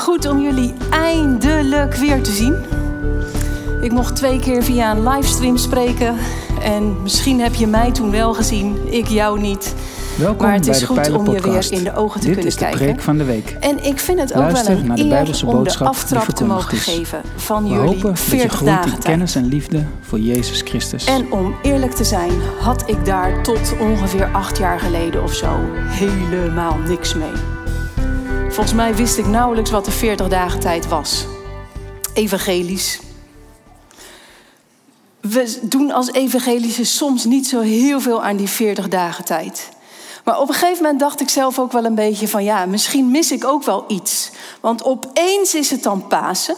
goed om jullie eindelijk weer te zien. Ik mocht twee keer via een livestream spreken. En misschien heb je mij toen wel gezien, ik jou niet. Welkom maar het is de goed om je weer in de ogen te Dit kunnen is de kijken. preek van de week. En ik vind het ook wel naar de een eer Bijbelse om de aftrap te mogen is. geven van We jullie hopen dat je 40 groeit dagen in kennis en liefde voor Jezus Christus. En om eerlijk te zijn, had ik daar tot ongeveer acht jaar geleden of zo helemaal niks mee. Volgens mij wist ik nauwelijks wat de 40 dagen tijd was. Evangelisch. We doen als evangelische soms niet zo heel veel aan die 40 dagen tijd. Maar op een gegeven moment dacht ik zelf ook wel een beetje van ja, misschien mis ik ook wel iets. Want opeens is het dan Pasen.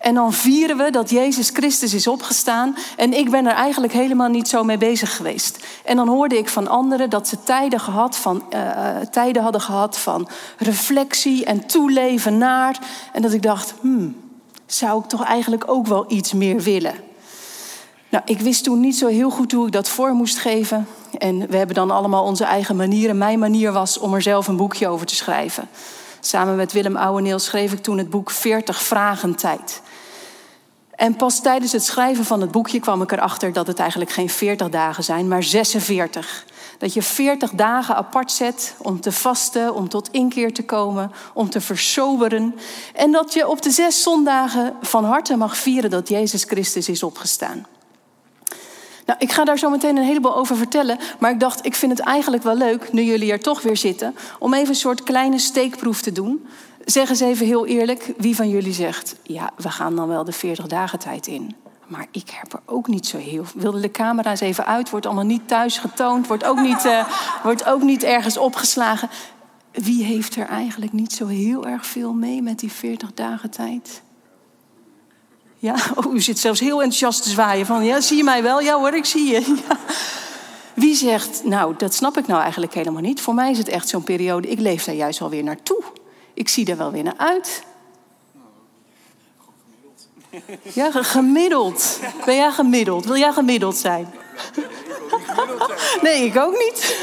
En dan vieren we dat Jezus Christus is opgestaan. En ik ben er eigenlijk helemaal niet zo mee bezig geweest. En dan hoorde ik van anderen dat ze tijden, gehad van, eh, tijden hadden gehad van reflectie en toeleven naar. En dat ik dacht, hmm, zou ik toch eigenlijk ook wel iets meer willen? Nou, ik wist toen niet zo heel goed hoe ik dat voor moest geven. En we hebben dan allemaal onze eigen manieren. Mijn manier was om er zelf een boekje over te schrijven. Samen met Willem Ouweneel schreef ik toen het boek 40 vragen tijd. En pas tijdens het schrijven van het boekje kwam ik erachter dat het eigenlijk geen 40 dagen zijn, maar 46. Dat je 40 dagen apart zet om te vasten, om tot inkeer te komen, om te versoberen. En dat je op de zes zondagen van harte mag vieren dat Jezus Christus is opgestaan. Nou, ik ga daar zo meteen een heleboel over vertellen. Maar ik dacht, ik vind het eigenlijk wel leuk, nu jullie er toch weer zitten, om even een soort kleine steekproef te doen. Zeg eens even heel eerlijk, wie van jullie zegt, ja, we gaan dan wel de 40 dagen tijd in. Maar ik heb er ook niet zo heel. Wilde de camera's even uit, wordt allemaal niet thuis getoond, wordt ook niet, eh, wordt ook niet ergens opgeslagen. Wie heeft er eigenlijk niet zo heel erg veel mee met die 40 dagen tijd? Ja, oh, u zit zelfs heel enthousiast te zwaaien van, ja, zie je mij wel? Ja hoor, ik zie je. Ja. Wie zegt, nou, dat snap ik nou eigenlijk helemaal niet. Voor mij is het echt zo'n periode, ik leef daar juist wel weer naartoe. Ik zie er wel weer naar uit. Ja, ge- gemiddeld. Ben jij gemiddeld? Wil jij gemiddeld zijn? Nee, ik ook niet.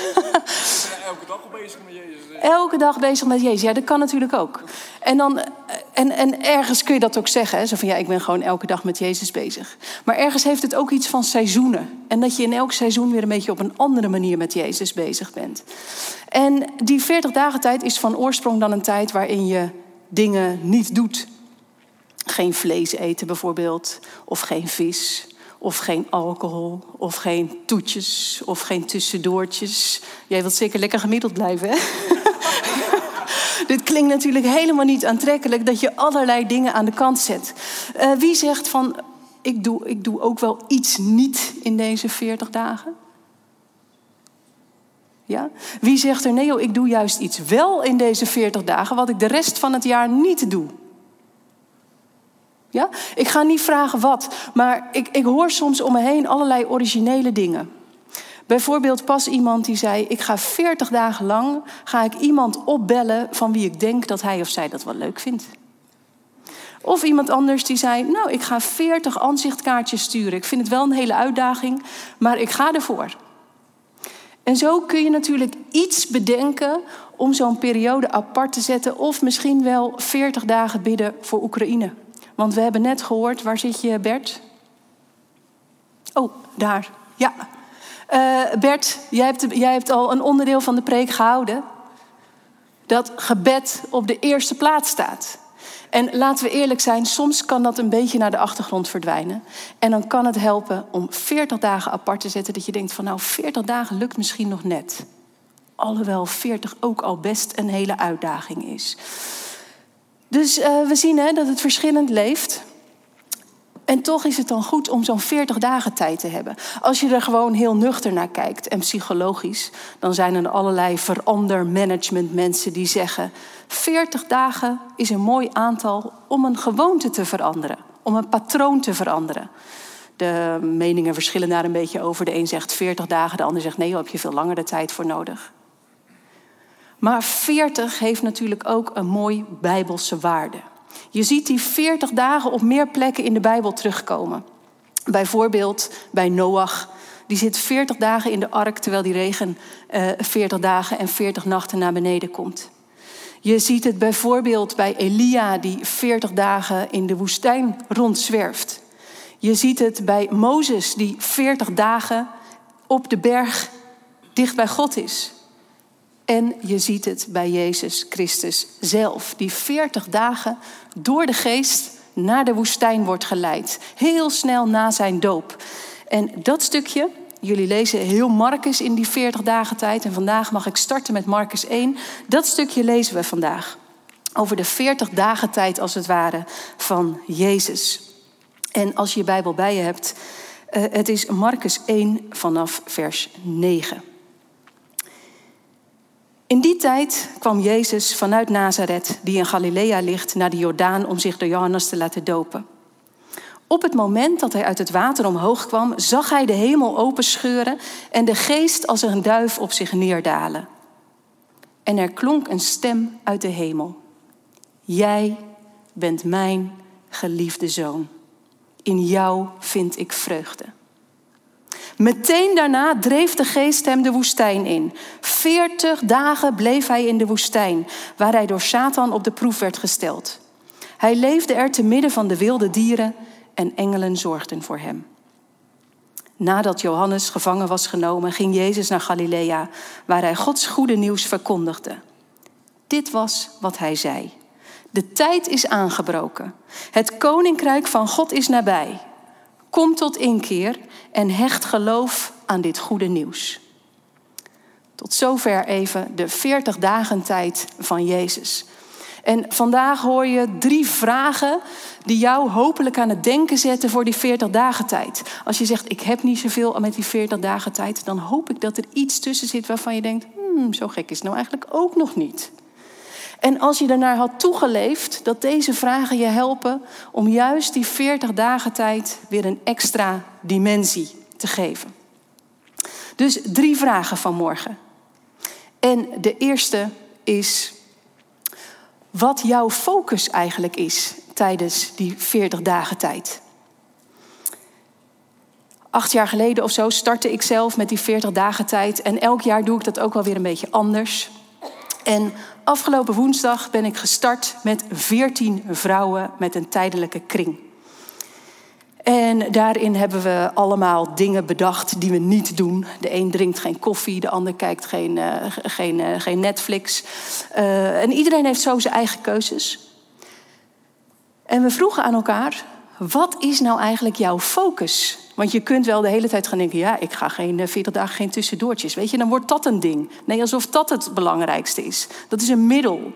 elke dag bezig met Jezus. Elke dag bezig met Jezus. Ja, dat kan natuurlijk ook. En, dan, eh, en, en ergens kun je dat ook zeggen. Hè? Zo van ja, ik ben gewoon elke dag met Jezus bezig. Maar ergens heeft het ook iets van seizoenen. En dat je in elk seizoen weer een beetje op een andere manier met Jezus bezig bent. En die 40 dagen tijd is van oorsprong dan een tijd waarin je dingen niet doet. Geen vlees eten bijvoorbeeld, of geen vis, of geen alcohol, of geen toetjes, of geen tussendoortjes. Jij wilt zeker lekker gemiddeld blijven, hè? Dit klinkt natuurlijk helemaal niet aantrekkelijk dat je allerlei dingen aan de kant zet. Eh, wie zegt van, ik doe, ik doe ook wel iets niet in deze 40 dagen? Ja? Wie zegt er, nee joh, ik doe juist iets wel in deze 40 dagen... wat ik de rest van het jaar niet doe? Ja? Ik ga niet vragen wat, maar ik, ik hoor soms om me heen allerlei originele dingen. Bijvoorbeeld pas iemand die zei: Ik ga 40 dagen lang ga ik iemand opbellen van wie ik denk dat hij of zij dat wel leuk vindt. Of iemand anders die zei: Nou, ik ga 40 aanzichtkaartjes sturen. Ik vind het wel een hele uitdaging, maar ik ga ervoor. En zo kun je natuurlijk iets bedenken om zo'n periode apart te zetten. Of misschien wel 40 dagen bidden voor Oekraïne. Want we hebben net gehoord, waar zit je Bert? Oh, daar. Ja. Eh, Bert, jij hebt, hebt al een onderdeel van de preek gehouden. Dat gebed op de eerste plaats staat. En laten we eerlijk zijn, soms kan dat een beetje naar de achtergrond verdwijnen. En dan kan het helpen om 40 dagen apart te zetten. Dat je denkt van nou, 40 dagen lukt misschien nog net. Alhoewel 40 ook al best een hele uitdaging is. Dus eh, we zien hè, dat het verschillend leeft. En toch is het dan goed om zo'n 40 dagen tijd te hebben. Als je er gewoon heel nuchter naar kijkt en psychologisch, dan zijn er allerlei verandermanagement mensen die zeggen: 40 dagen is een mooi aantal om een gewoonte te veranderen, om een patroon te veranderen. De meningen verschillen daar een beetje over. De een zegt 40 dagen, de ander zegt nee, daar heb je veel langer de tijd voor nodig. Maar 40 heeft natuurlijk ook een mooi bijbelse waarde. Je ziet die 40 dagen op meer plekken in de Bijbel terugkomen. Bijvoorbeeld bij Noach. Die zit 40 dagen in de ark terwijl die regen eh, 40 dagen en 40 nachten naar beneden komt. Je ziet het bijvoorbeeld bij Elia, die 40 dagen in de woestijn rondzwerft. Je ziet het bij Mozes, die 40 dagen op de berg dicht bij God is. En je ziet het bij Jezus Christus zelf, die 40 dagen door de geest naar de woestijn wordt geleid. Heel snel na zijn doop. En dat stukje, jullie lezen heel Marcus in die 40 dagen tijd. En vandaag mag ik starten met Marcus 1. Dat stukje lezen we vandaag. Over de 40 dagen tijd als het ware van Jezus. En als je je Bijbel bij je hebt, uh, het is Marcus 1 vanaf vers 9. In die tijd kwam Jezus vanuit Nazareth, die in Galilea ligt, naar de Jordaan om zich door Johannes te laten dopen. Op het moment dat hij uit het water omhoog kwam, zag hij de hemel openscheuren en de geest als een duif op zich neerdalen. En er klonk een stem uit de hemel. Jij bent mijn geliefde zoon. In jou vind ik vreugde. Meteen daarna dreef de geest hem de woestijn in. Veertig dagen bleef hij in de woestijn, waar hij door Satan op de proef werd gesteld. Hij leefde er te midden van de wilde dieren en engelen zorgden voor hem. Nadat Johannes gevangen was genomen, ging Jezus naar Galilea, waar hij Gods goede nieuws verkondigde. Dit was wat hij zei. De tijd is aangebroken. Het koninkrijk van God is nabij. Kom tot inkeer en hecht geloof aan dit goede nieuws. Tot zover even de 40 dagen tijd van Jezus. En vandaag hoor je drie vragen die jou hopelijk aan het denken zetten voor die 40 dagen tijd. Als je zegt, ik heb niet zoveel met die 40 dagen tijd, dan hoop ik dat er iets tussen zit waarvan je denkt, hmm, zo gek is het nou eigenlijk ook nog niet. En als je daarnaar had toegeleefd, dat deze vragen je helpen om juist die 40 dagen tijd weer een extra dimensie te geven. Dus drie vragen vanmorgen. En de eerste is wat jouw focus eigenlijk is tijdens die 40 dagen tijd. Acht jaar geleden of zo startte ik zelf met die 40 dagen tijd. En elk jaar doe ik dat ook wel weer een beetje anders. En afgelopen woensdag ben ik gestart met 14 vrouwen met een tijdelijke kring. En daarin hebben we allemaal dingen bedacht die we niet doen. De een drinkt geen koffie, de ander kijkt geen, uh, geen, uh, geen Netflix. Uh, en iedereen heeft zo zijn eigen keuzes. En we vroegen aan elkaar: wat is nou eigenlijk jouw focus? Want je kunt wel de hele tijd gaan denken: ja, ik ga geen 40 dagen geen tussendoortjes. Weet je, dan wordt dat een ding. Nee, alsof dat het belangrijkste is. Dat is een middel.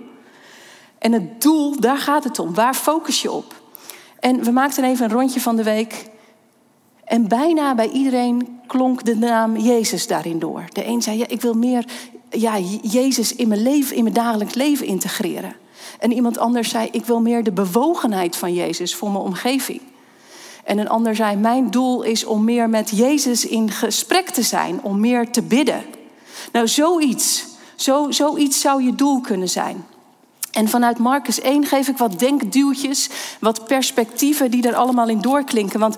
En het doel, daar gaat het om. Waar focus je op? En we maakten even een rondje van de week. En bijna bij iedereen klonk de naam Jezus daarin door. De een zei, ja, ik wil meer ja, Jezus in mijn, leven, in mijn dagelijks leven integreren. En iemand anders zei, ik wil meer de bewogenheid van Jezus voor mijn omgeving. En een ander zei, mijn doel is om meer met Jezus in gesprek te zijn, om meer te bidden. Nou, zoiets, zo, zoiets zou je doel kunnen zijn. En vanuit Marcus 1 geef ik wat denkduwtjes, wat perspectieven die er allemaal in doorklinken. Want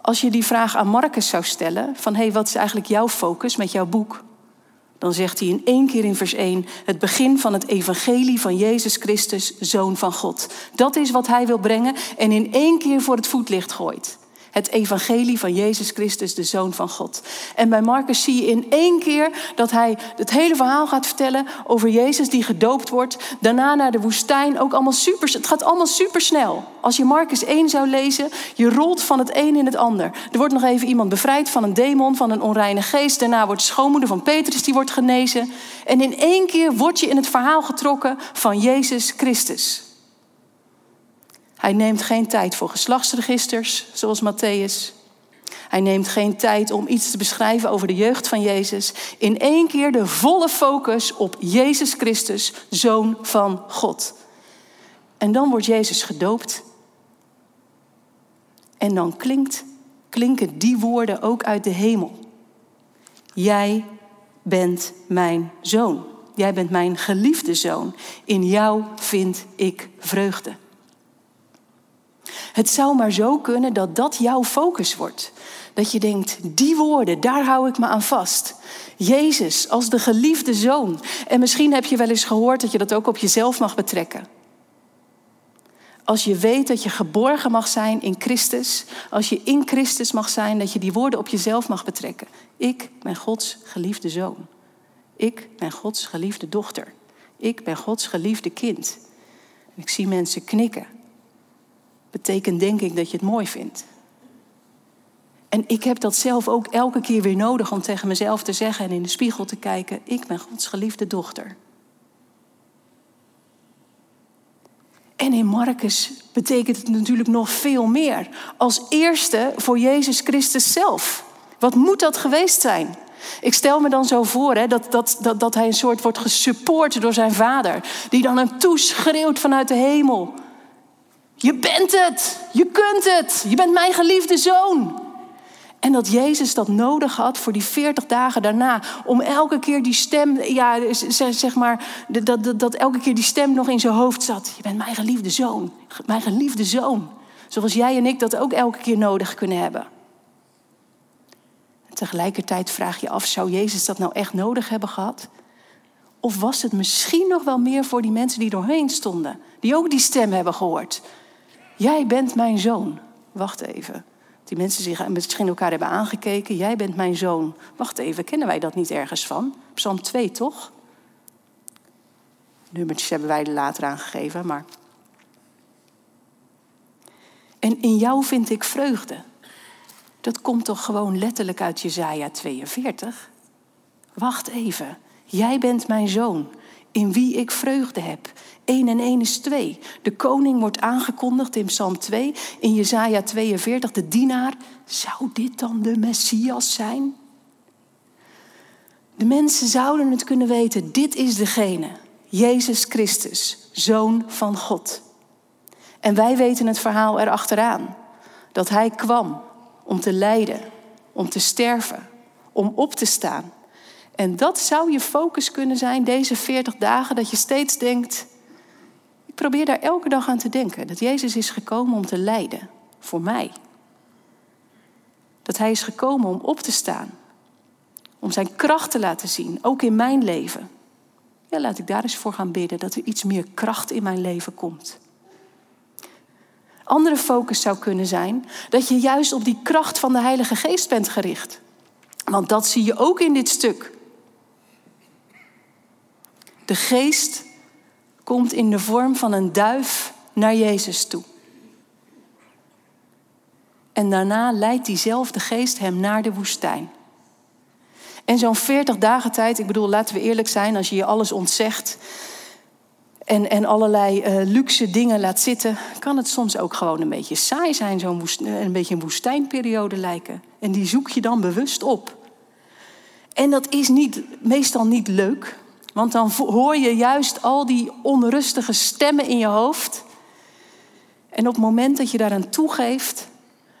als je die vraag aan Marcus zou stellen, van hé, hey, wat is eigenlijk jouw focus met jouw boek? Dan zegt hij in één keer in vers 1 het begin van het evangelie van Jezus Christus, Zoon van God. Dat is wat hij wil brengen en in één keer voor het voetlicht gooit. Het evangelie van Jezus Christus, de Zoon van God. En bij Marcus zie je in één keer dat hij het hele verhaal gaat vertellen over Jezus die gedoopt wordt. Daarna naar de woestijn, ook allemaal super, het gaat allemaal super snel. Als je Marcus 1 zou lezen, je rolt van het een in het ander. Er wordt nog even iemand bevrijd van een demon, van een onreine geest. Daarna wordt de schoonmoeder van Petrus, die wordt genezen. En in één keer word je in het verhaal getrokken van Jezus Christus. Hij neemt geen tijd voor geslachtsregisters, zoals Matthäus. Hij neemt geen tijd om iets te beschrijven over de jeugd van Jezus. In één keer de volle focus op Jezus Christus, zoon van God. En dan wordt Jezus gedoopt. En dan klinkt, klinken die woorden ook uit de hemel. Jij bent mijn zoon. Jij bent mijn geliefde zoon. In jou vind ik vreugde. Het zou maar zo kunnen dat dat jouw focus wordt. Dat je denkt, die woorden, daar hou ik me aan vast. Jezus als de geliefde zoon. En misschien heb je wel eens gehoord dat je dat ook op jezelf mag betrekken. Als je weet dat je geborgen mag zijn in Christus, als je in Christus mag zijn, dat je die woorden op jezelf mag betrekken. Ik ben Gods geliefde zoon. Ik ben Gods geliefde dochter. Ik ben Gods geliefde kind. Ik zie mensen knikken. Betekent denk ik dat je het mooi vindt. En ik heb dat zelf ook elke keer weer nodig om tegen mezelf te zeggen en in de spiegel te kijken: ik ben Gods geliefde dochter. En in Marcus betekent het natuurlijk nog veel meer. Als eerste voor Jezus Christus zelf. Wat moet dat geweest zijn? Ik stel me dan zo voor hè, dat, dat, dat, dat hij een soort wordt gesupport door zijn vader. Die dan hem toeschreeuwt vanuit de hemel. Je bent het, je kunt het, je bent mijn geliefde zoon. En dat Jezus dat nodig had voor die 40 dagen daarna. Om elke keer die stem, ja, zeg maar, dat, dat, dat elke keer die stem nog in zijn hoofd zat. Je bent mijn geliefde zoon, mijn geliefde zoon. Zoals jij en ik dat ook elke keer nodig kunnen hebben. En tegelijkertijd vraag je af, zou Jezus dat nou echt nodig hebben gehad? Of was het misschien nog wel meer voor die mensen die doorheen stonden, die ook die stem hebben gehoord? Jij bent mijn zoon. Wacht even. Die mensen zich misschien elkaar hebben aangekeken. Jij bent mijn zoon. Wacht even, kennen wij dat niet ergens van? Psalm 2, toch? Nummertjes hebben wij er later aangegeven, maar. En in jou vind ik vreugde. Dat komt toch gewoon letterlijk uit Jezaja 42? Wacht even. Jij bent mijn zoon, in wie ik vreugde heb. 1 en 1 is 2. De koning wordt aangekondigd in Psalm 2. In Jesaja 42, de dienaar. Zou dit dan de Messias zijn? De mensen zouden het kunnen weten. Dit is degene. Jezus Christus, Zoon van God. En wij weten het verhaal erachteraan. Dat hij kwam om te lijden, om te sterven, om op te staan. En dat zou je focus kunnen zijn deze 40 dagen, dat je steeds denkt, probeer daar elke dag aan te denken. Dat Jezus is gekomen om te lijden. Voor mij. Dat Hij is gekomen om op te staan. Om Zijn kracht te laten zien. Ook in mijn leven. Ja, laat ik daar eens voor gaan bidden. Dat er iets meer kracht in mijn leven komt. Andere focus zou kunnen zijn dat je juist op die kracht van de Heilige Geest bent gericht. Want dat zie je ook in dit stuk. De Geest komt in de vorm van een duif naar Jezus toe. En daarna leidt diezelfde geest hem naar de woestijn. En zo'n 40 dagen tijd, ik bedoel, laten we eerlijk zijn, als je je alles ontzegt en, en allerlei uh, luxe dingen laat zitten, kan het soms ook gewoon een beetje saai zijn, zo'n een beetje een woestijnperiode lijken. En die zoek je dan bewust op. En dat is niet, meestal niet leuk, want dan hoor je juist al die onrustige stemmen in je hoofd. En op het moment dat je daaraan toegeeft,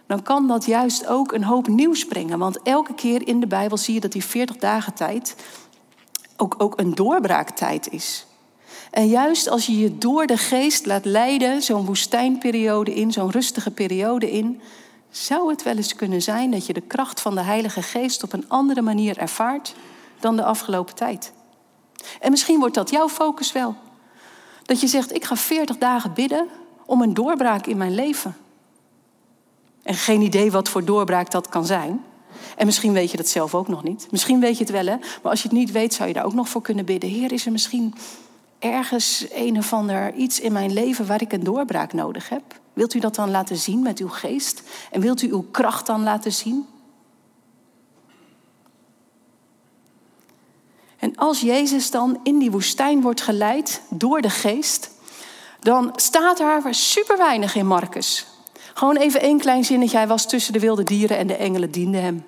dan kan dat juist ook een hoop nieuws brengen. Want elke keer in de Bijbel zie je dat die 40 dagen tijd ook, ook een doorbraaktijd is. En juist als je je door de geest laat leiden, zo'n woestijnperiode in, zo'n rustige periode in, zou het wel eens kunnen zijn dat je de kracht van de Heilige Geest op een andere manier ervaart dan de afgelopen tijd. En misschien wordt dat jouw focus wel. Dat je zegt, ik ga 40 dagen bidden om een doorbraak in mijn leven. En geen idee wat voor doorbraak dat kan zijn. En misschien weet je dat zelf ook nog niet. Misschien weet je het wel, hè? Maar als je het niet weet, zou je daar ook nog voor kunnen bidden. Heer, is er misschien ergens een of ander iets in mijn leven waar ik een doorbraak nodig heb? Wilt u dat dan laten zien met uw geest? En wilt u uw kracht dan laten zien? Als Jezus dan in die woestijn wordt geleid door de geest, dan staat daar super weinig in Marcus. Gewoon even één klein zinnetje. Hij was tussen de wilde dieren en de engelen dienden hem.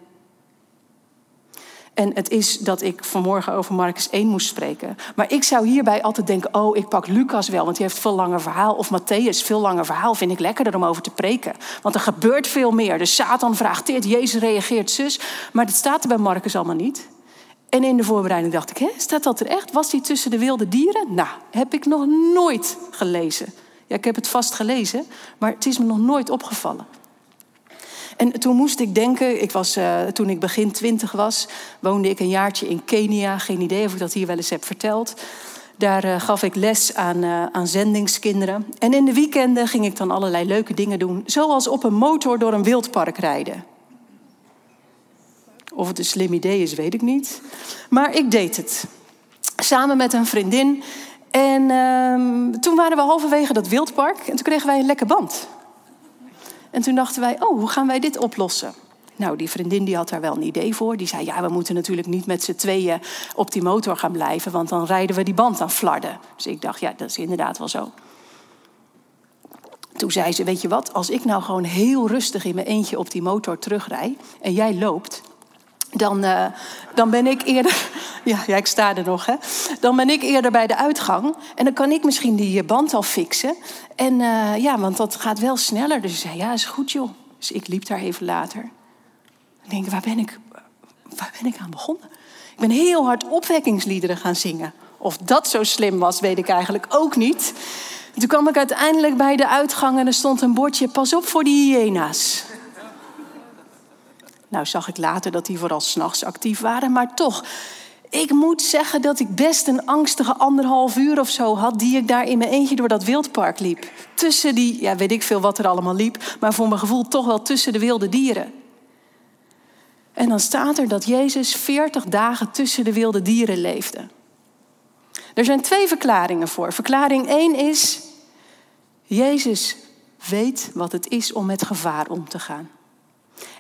En het is dat ik vanmorgen over Marcus 1 moest spreken. Maar ik zou hierbij altijd denken: oh, ik pak Lucas wel, want die heeft veel langer verhaal. Of Matthäus, veel langer verhaal. Vind ik lekkerder om over te preken. Want er gebeurt veel meer. Dus Satan vraagt dit, Jezus reageert zus. Maar dat staat er bij Marcus allemaal niet. En in de voorbereiding dacht ik, hè, staat dat er echt? Was die tussen de wilde dieren? Nou, heb ik nog nooit gelezen Ja, ik heb het vast gelezen, maar het is me nog nooit opgevallen. En toen moest ik denken, ik was, uh, toen ik begin twintig was, woonde ik een jaartje in Kenia. Geen idee of ik dat hier wel eens heb verteld. Daar uh, gaf ik les aan, uh, aan zendingskinderen. En in de weekenden ging ik dan allerlei leuke dingen doen. Zoals op een motor door een wildpark rijden. Of het een slim idee is, weet ik niet. Maar ik deed het. Samen met een vriendin. En uh, toen waren we halverwege dat wildpark. En toen kregen wij een lekker band. En toen dachten wij, oh, hoe gaan wij dit oplossen? Nou, die vriendin die had daar wel een idee voor. Die zei, ja, we moeten natuurlijk niet met z'n tweeën op die motor gaan blijven... want dan rijden we die band aan flarden. Dus ik dacht, ja, dat is inderdaad wel zo. Toen zei ze, weet je wat, als ik nou gewoon heel rustig in mijn eentje op die motor terugrij... en jij loopt, dan, uh, dan ben ik eerder. Ja, ik sta er nog, hè. Dan ben ik eerder bij de uitgang. En dan kan ik misschien die band al fixen. En uh, ja, want dat gaat wel sneller. Dus ze zei: Ja, is goed, joh. Dus ik liep daar even later. Denk: waar ben ik, waar ben ik aan begonnen? Ik ben heel hard opwekkingsliederen gaan zingen. Of dat zo slim was, weet ik eigenlijk ook niet. toen kwam ik uiteindelijk bij de uitgang en er stond een bordje: Pas op voor die hyena's. Nou zag ik later dat die vooral s'nachts actief waren, maar toch. Ik moet zeggen dat ik best een angstige anderhalf uur of zo had... die ik daar in mijn eentje door dat wildpark liep. Tussen die, ja, weet ik veel wat er allemaal liep... maar voor mijn gevoel toch wel tussen de wilde dieren. En dan staat er dat Jezus 40 dagen tussen de wilde dieren leefde. Er zijn twee verklaringen voor. Verklaring 1 is... Jezus weet wat het is om met gevaar om te gaan.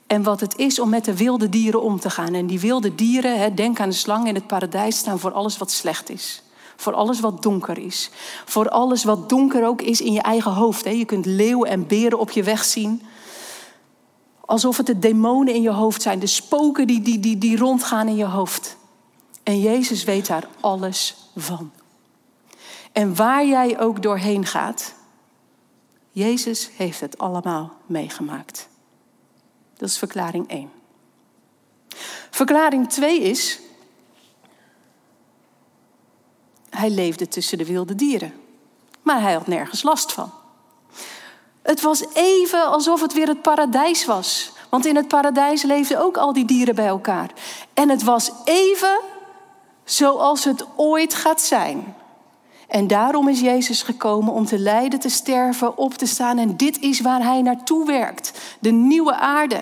En wat het is om met de wilde dieren om te gaan. En die wilde dieren, hè, denk aan de slang in het paradijs, staan voor alles wat slecht is. Voor alles wat donker is. Voor alles wat donker ook is in je eigen hoofd. Hè. Je kunt leeuwen en beren op je weg zien. Alsof het de demonen in je hoofd zijn. De spoken die, die, die, die rondgaan in je hoofd. En Jezus weet daar alles van. En waar jij ook doorheen gaat, Jezus heeft het allemaal meegemaakt. Dat is verklaring 1. Verklaring 2 is, hij leefde tussen de wilde dieren, maar hij had nergens last van. Het was even alsof het weer het paradijs was. Want in het paradijs leefden ook al die dieren bij elkaar. En het was even zoals het ooit gaat zijn. En daarom is Jezus gekomen om te lijden, te sterven, op te staan. En dit is waar hij naartoe werkt. De nieuwe aarde.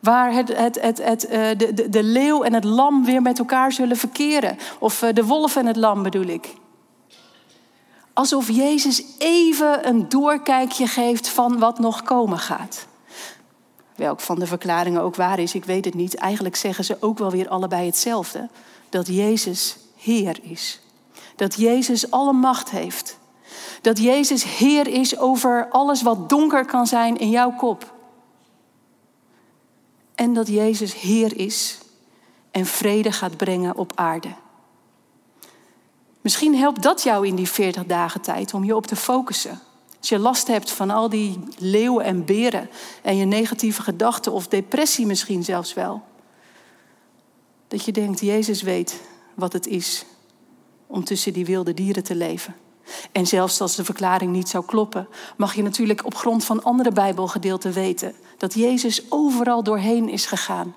Waar het, het, het, het, eh, de, de, de leeuw en het lam weer met elkaar zullen verkeren. Of eh, de wolf en het lam bedoel ik. Alsof Jezus even een doorkijkje geeft van wat nog komen gaat. Welk van de verklaringen ook waar is, ik weet het niet. Eigenlijk zeggen ze ook wel weer allebei hetzelfde. Dat Jezus Heer is. Dat Jezus alle macht heeft. Dat Jezus Heer is over alles wat donker kan zijn in jouw kop. En dat Jezus Heer is en vrede gaat brengen op aarde. Misschien helpt dat jou in die 40 dagen tijd om je op te focussen. Als je last hebt van al die leeuwen en beren en je negatieve gedachten of depressie misschien zelfs wel. Dat je denkt, Jezus weet wat het is om tussen die wilde dieren te leven. En zelfs als de verklaring niet zou kloppen, mag je natuurlijk op grond van andere Bijbelgedeelten weten dat Jezus overal doorheen is gegaan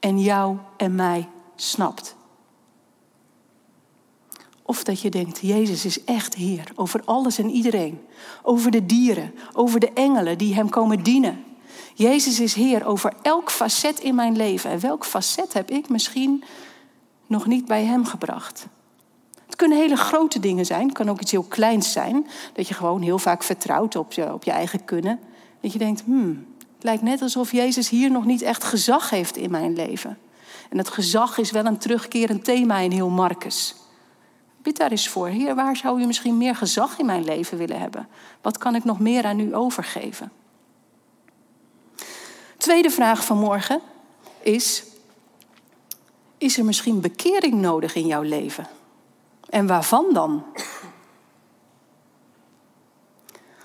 en jou en mij snapt. Of dat je denkt, Jezus is echt Heer over alles en iedereen. Over de dieren, over de engelen die Hem komen dienen. Jezus is Heer over elk facet in mijn leven. En welk facet heb ik misschien nog niet bij Hem gebracht? Het kunnen hele grote dingen zijn. Het kan ook iets heel kleins zijn. Dat je gewoon heel vaak vertrouwt op je, op je eigen kunnen. Dat je denkt, hmm, het lijkt net alsof Jezus hier nog niet echt gezag heeft in mijn leven. En het gezag is wel een terugkerend thema in heel Marcus. Bid daar eens voor. Heer, waar zou u misschien meer gezag in mijn leven willen hebben? Wat kan ik nog meer aan u overgeven? Tweede vraag van morgen is: Is er misschien bekering nodig in jouw leven? En waarvan dan?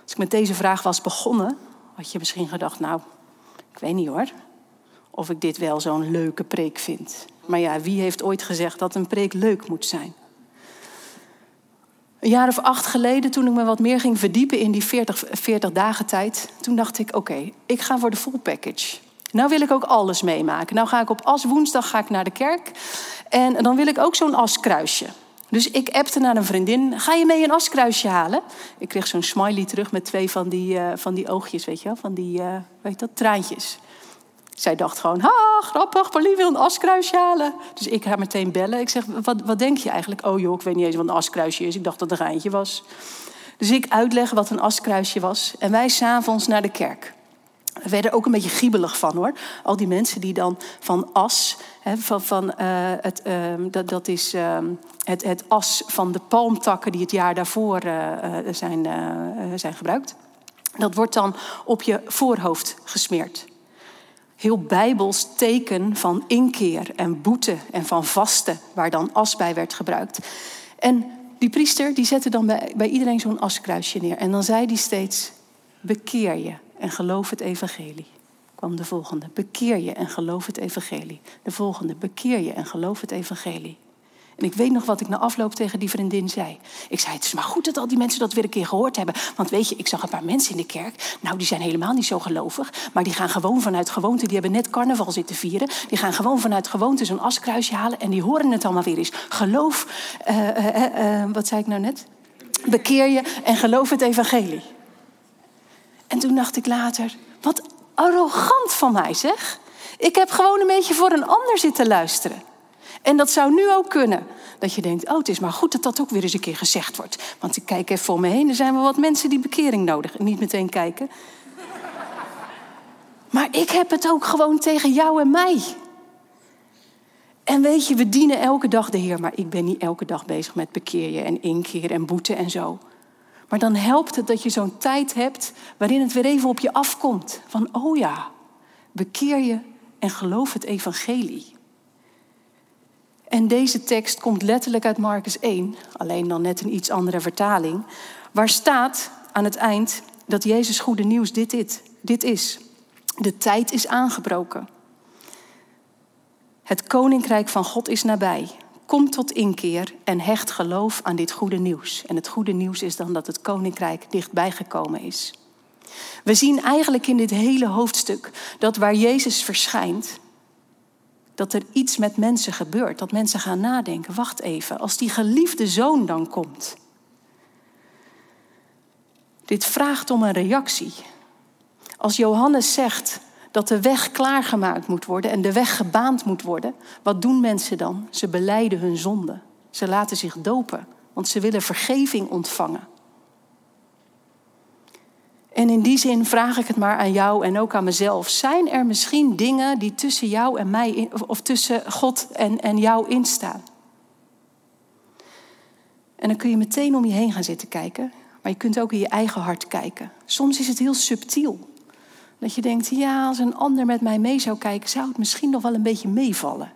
Als ik met deze vraag was begonnen, had je misschien gedacht, nou, ik weet niet hoor, of ik dit wel zo'n leuke preek vind. Maar ja, wie heeft ooit gezegd dat een preek leuk moet zijn? Een jaar of acht geleden, toen ik me wat meer ging verdiepen in die 40, 40 dagen tijd, toen dacht ik: oké, ik ga voor de full package. Nou wil ik ook alles meemaken. Nou ga ik op as woensdag ga ik naar de kerk. En dan wil ik ook zo'n askruisje. Dus ik appte naar een vriendin: ga je mee een askruisje halen? Ik kreeg zo'n smiley terug met twee van die, uh, van die oogjes, weet je wel, van die, uh, weet dat, traantjes. Zij dacht gewoon, ha, grappig, Pauline wil een askruisje halen. Dus ik ga meteen bellen. Ik zeg, wat, wat denk je eigenlijk? Oh joh, ik weet niet eens wat een askruisje is. Ik dacht dat het een geintje was. Dus ik uitleg wat een askruisje was. En wij s'avonds naar de kerk. We werden ook een beetje giebelig van hoor. Al die mensen die dan van as, hè, van, van uh, het, uh, dat, dat is uh, het, het as van de palmtakken die het jaar daarvoor eh, zijn, zijn gebruikt. Dat wordt dan op je voorhoofd gesmeerd heel bijbels teken van inkeer en boete en van vasten, waar dan as bij werd gebruikt. En die priester die zette dan bij, bij iedereen zo'n askruisje neer. En dan zei hij steeds, bekeer je en geloof het evangelie. Kwam de volgende, bekeer je en geloof het evangelie. De volgende, bekeer je en geloof het evangelie. En ik weet nog wat ik na afloop tegen die vriendin zei. Ik zei, het is maar goed dat al die mensen dat weer een keer gehoord hebben. Want weet je, ik zag een paar mensen in de kerk. Nou, die zijn helemaal niet zo gelovig. Maar die gaan gewoon vanuit gewoonte. Die hebben net carnaval zitten vieren. Die gaan gewoon vanuit gewoonte zo'n askruisje halen. En die horen het allemaal weer eens. Geloof, uh, uh, uh, wat zei ik nou net? Bekeer je en geloof het evangelie. En toen dacht ik later, wat arrogant van mij zeg. Ik heb gewoon een beetje voor een ander zitten luisteren. En dat zou nu ook kunnen. Dat je denkt, oh, het is maar goed dat dat ook weer eens een keer gezegd wordt. Want ik kijk even voor me heen, er zijn wel wat mensen die bekering nodig. Niet meteen kijken. Maar ik heb het ook gewoon tegen jou en mij. En weet je, we dienen elke dag de Heer, maar ik ben niet elke dag bezig met bekeer je en inkeer en boete en zo. Maar dan helpt het dat je zo'n tijd hebt waarin het weer even op je afkomt. Van, oh ja, bekeer je en geloof het evangelie. En deze tekst komt letterlijk uit Marcus 1, alleen dan net een iets andere vertaling, waar staat aan het eind dat Jezus goede nieuws dit, dit, dit is. De tijd is aangebroken. Het koninkrijk van God is nabij. Kom tot inkeer en hecht geloof aan dit goede nieuws. En het goede nieuws is dan dat het koninkrijk dichtbij gekomen is. We zien eigenlijk in dit hele hoofdstuk dat waar Jezus verschijnt, dat er iets met mensen gebeurt. Dat mensen gaan nadenken, wacht even, als die geliefde zoon dan komt. Dit vraagt om een reactie. Als Johannes zegt dat de weg klaargemaakt moet worden en de weg gebaand moet worden, wat doen mensen dan? Ze beleiden hun zonde. Ze laten zich dopen, want ze willen vergeving ontvangen. En in die zin vraag ik het maar aan jou en ook aan mezelf. Zijn er misschien dingen die tussen jou en mij, of tussen God en, en jou instaan? En dan kun je meteen om je heen gaan zitten kijken. Maar je kunt ook in je eigen hart kijken. Soms is het heel subtiel. Dat je denkt, ja, als een ander met mij mee zou kijken, zou het misschien nog wel een beetje meevallen.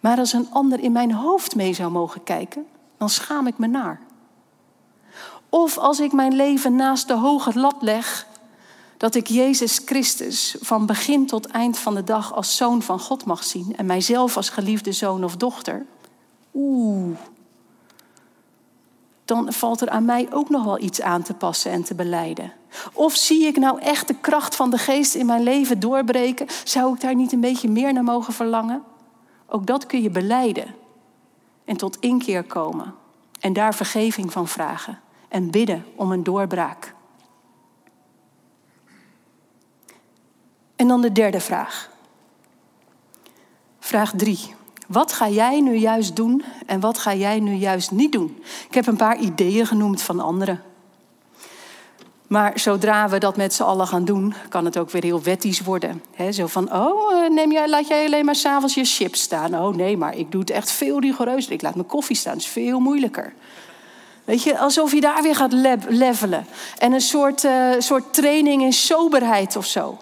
Maar als een ander in mijn hoofd mee zou mogen kijken, dan schaam ik me naar. Of als ik mijn leven naast de hoge lat leg, dat ik Jezus Christus van begin tot eind van de dag als zoon van God mag zien en mijzelf als geliefde zoon of dochter. Oeh, dan valt er aan mij ook nog wel iets aan te passen en te beleiden. Of zie ik nou echt de kracht van de geest in mijn leven doorbreken? Zou ik daar niet een beetje meer naar mogen verlangen? Ook dat kun je beleiden en tot inkeer komen en daar vergeving van vragen en bidden om een doorbraak. En dan de derde vraag. Vraag drie. Wat ga jij nu juist doen en wat ga jij nu juist niet doen? Ik heb een paar ideeën genoemd van anderen. Maar zodra we dat met z'n allen gaan doen, kan het ook weer heel wettisch worden. zo van, oh, eh, neem jij, laat jij alleen maar s'avonds je chips staan. Oh nee, maar ik doe het echt veel rigoureuzer. Ik laat mijn koffie staan, dat is veel moeilijker. Weet je, alsof je daar weer gaat levelen. En een soort, uh, soort training in soberheid of zo.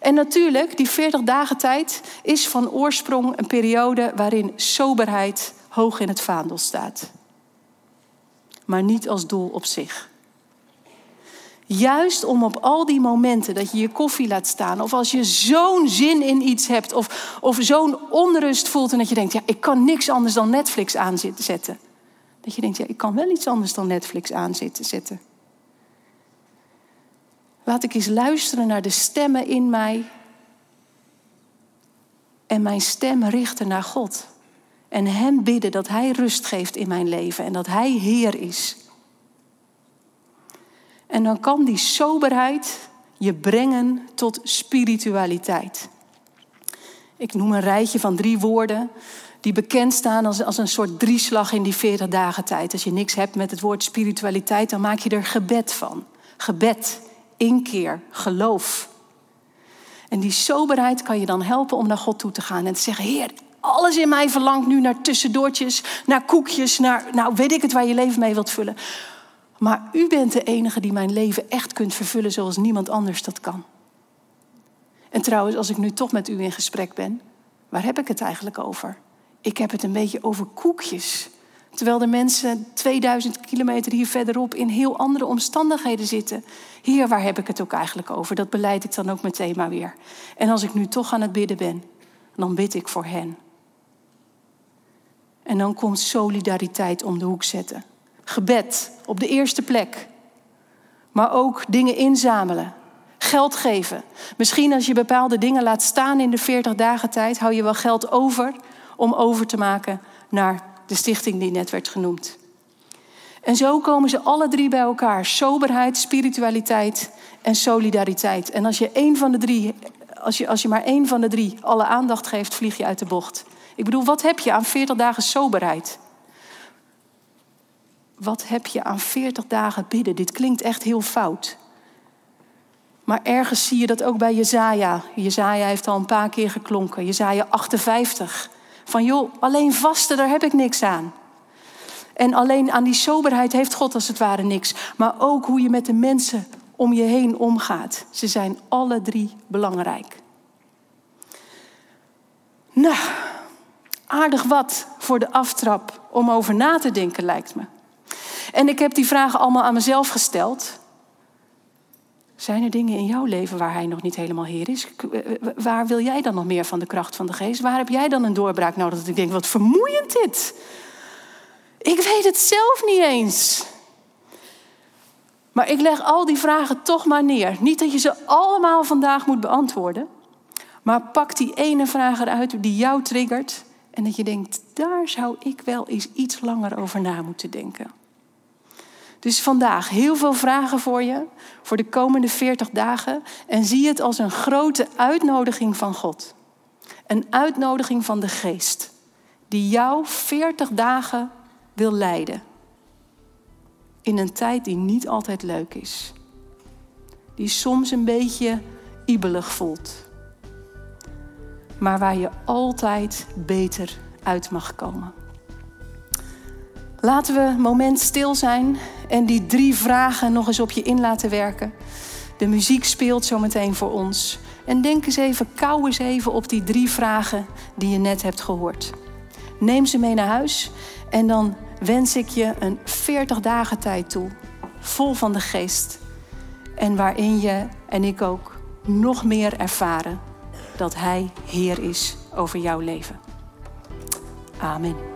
En natuurlijk, die 40 dagen tijd is van oorsprong een periode waarin soberheid hoog in het vaandel staat. Maar niet als doel op zich. Juist om op al die momenten dat je je koffie laat staan, of als je zo'n zin in iets hebt, of, of zo'n onrust voelt en dat je denkt: ja, ik kan niks anders dan Netflix aanzetten Dat je denkt, ja, ik kan wel iets anders dan Netflix aanzitten zetten. Laat ik eens luisteren naar de stemmen in mij. En mijn stem richten naar God. En Hem bidden dat Hij rust geeft in mijn leven en dat Hij Heer is. En dan kan die soberheid je brengen tot spiritualiteit. Ik noem een rijtje van drie woorden die bekend staan als, als een soort drieslag in die 40 dagen tijd. Als je niks hebt met het woord spiritualiteit, dan maak je er gebed van. Gebed, inkeer, geloof. En die soberheid kan je dan helpen om naar God toe te gaan en te zeggen: Heer, alles in mij verlangt nu naar tussendoortjes, naar koekjes, naar, nou weet ik het waar je leven mee wilt vullen. Maar u bent de enige die mijn leven echt kunt vervullen zoals niemand anders dat kan. En trouwens, als ik nu toch met u in gesprek ben, waar heb ik het eigenlijk over? Ik heb het een beetje over koekjes. Terwijl de mensen 2000 kilometer hier verderop in heel andere omstandigheden zitten. Hier, waar heb ik het ook eigenlijk over? Dat beleid ik dan ook meteen maar weer. En als ik nu toch aan het bidden ben, dan bid ik voor hen. En dan komt solidariteit om de hoek zetten. Gebed op de eerste plek. Maar ook dingen inzamelen. Geld geven. Misschien als je bepaalde dingen laat staan in de 40 dagen tijd, hou je wel geld over om over te maken naar de stichting die net werd genoemd. En zo komen ze alle drie bij elkaar: soberheid, spiritualiteit en solidariteit. En als je, één van de drie, als je, als je maar één van de drie alle aandacht geeft, vlieg je uit de bocht. Ik bedoel, wat heb je aan 40 dagen soberheid? Wat heb je aan 40 dagen bidden? Dit klinkt echt heel fout. Maar ergens zie je dat ook bij Jezaja. Jezaja heeft al een paar keer geklonken. Jezaja 58. Van joh, alleen vasten, daar heb ik niks aan. En alleen aan die soberheid heeft God als het ware niks. Maar ook hoe je met de mensen om je heen omgaat. Ze zijn alle drie belangrijk. Nou, aardig wat voor de aftrap om over na te denken, lijkt me. En ik heb die vragen allemaal aan mezelf gesteld. Zijn er dingen in jouw leven waar hij nog niet helemaal heer is? Waar wil jij dan nog meer van de kracht van de geest? Waar heb jij dan een doorbraak nodig dat ik denk, wat vermoeiend dit. Ik weet het zelf niet eens. Maar ik leg al die vragen toch maar neer. Niet dat je ze allemaal vandaag moet beantwoorden. Maar pak die ene vraag eruit die jou triggert. En dat je denkt, daar zou ik wel eens iets langer over na moeten denken. Dus vandaag heel veel vragen voor je, voor de komende 40 dagen. En zie het als een grote uitnodiging van God. Een uitnodiging van de geest, die jou 40 dagen wil leiden. In een tijd die niet altijd leuk is. Die soms een beetje ibelig voelt. Maar waar je altijd beter uit mag komen. Laten we een moment stil zijn en die drie vragen nog eens op je in laten werken. De muziek speelt zometeen voor ons. En denk eens even, kou eens even op die drie vragen die je net hebt gehoord. Neem ze mee naar huis en dan wens ik je een 40 dagen tijd toe. Vol van de geest. En waarin je en ik ook nog meer ervaren dat Hij Heer is over jouw leven. Amen.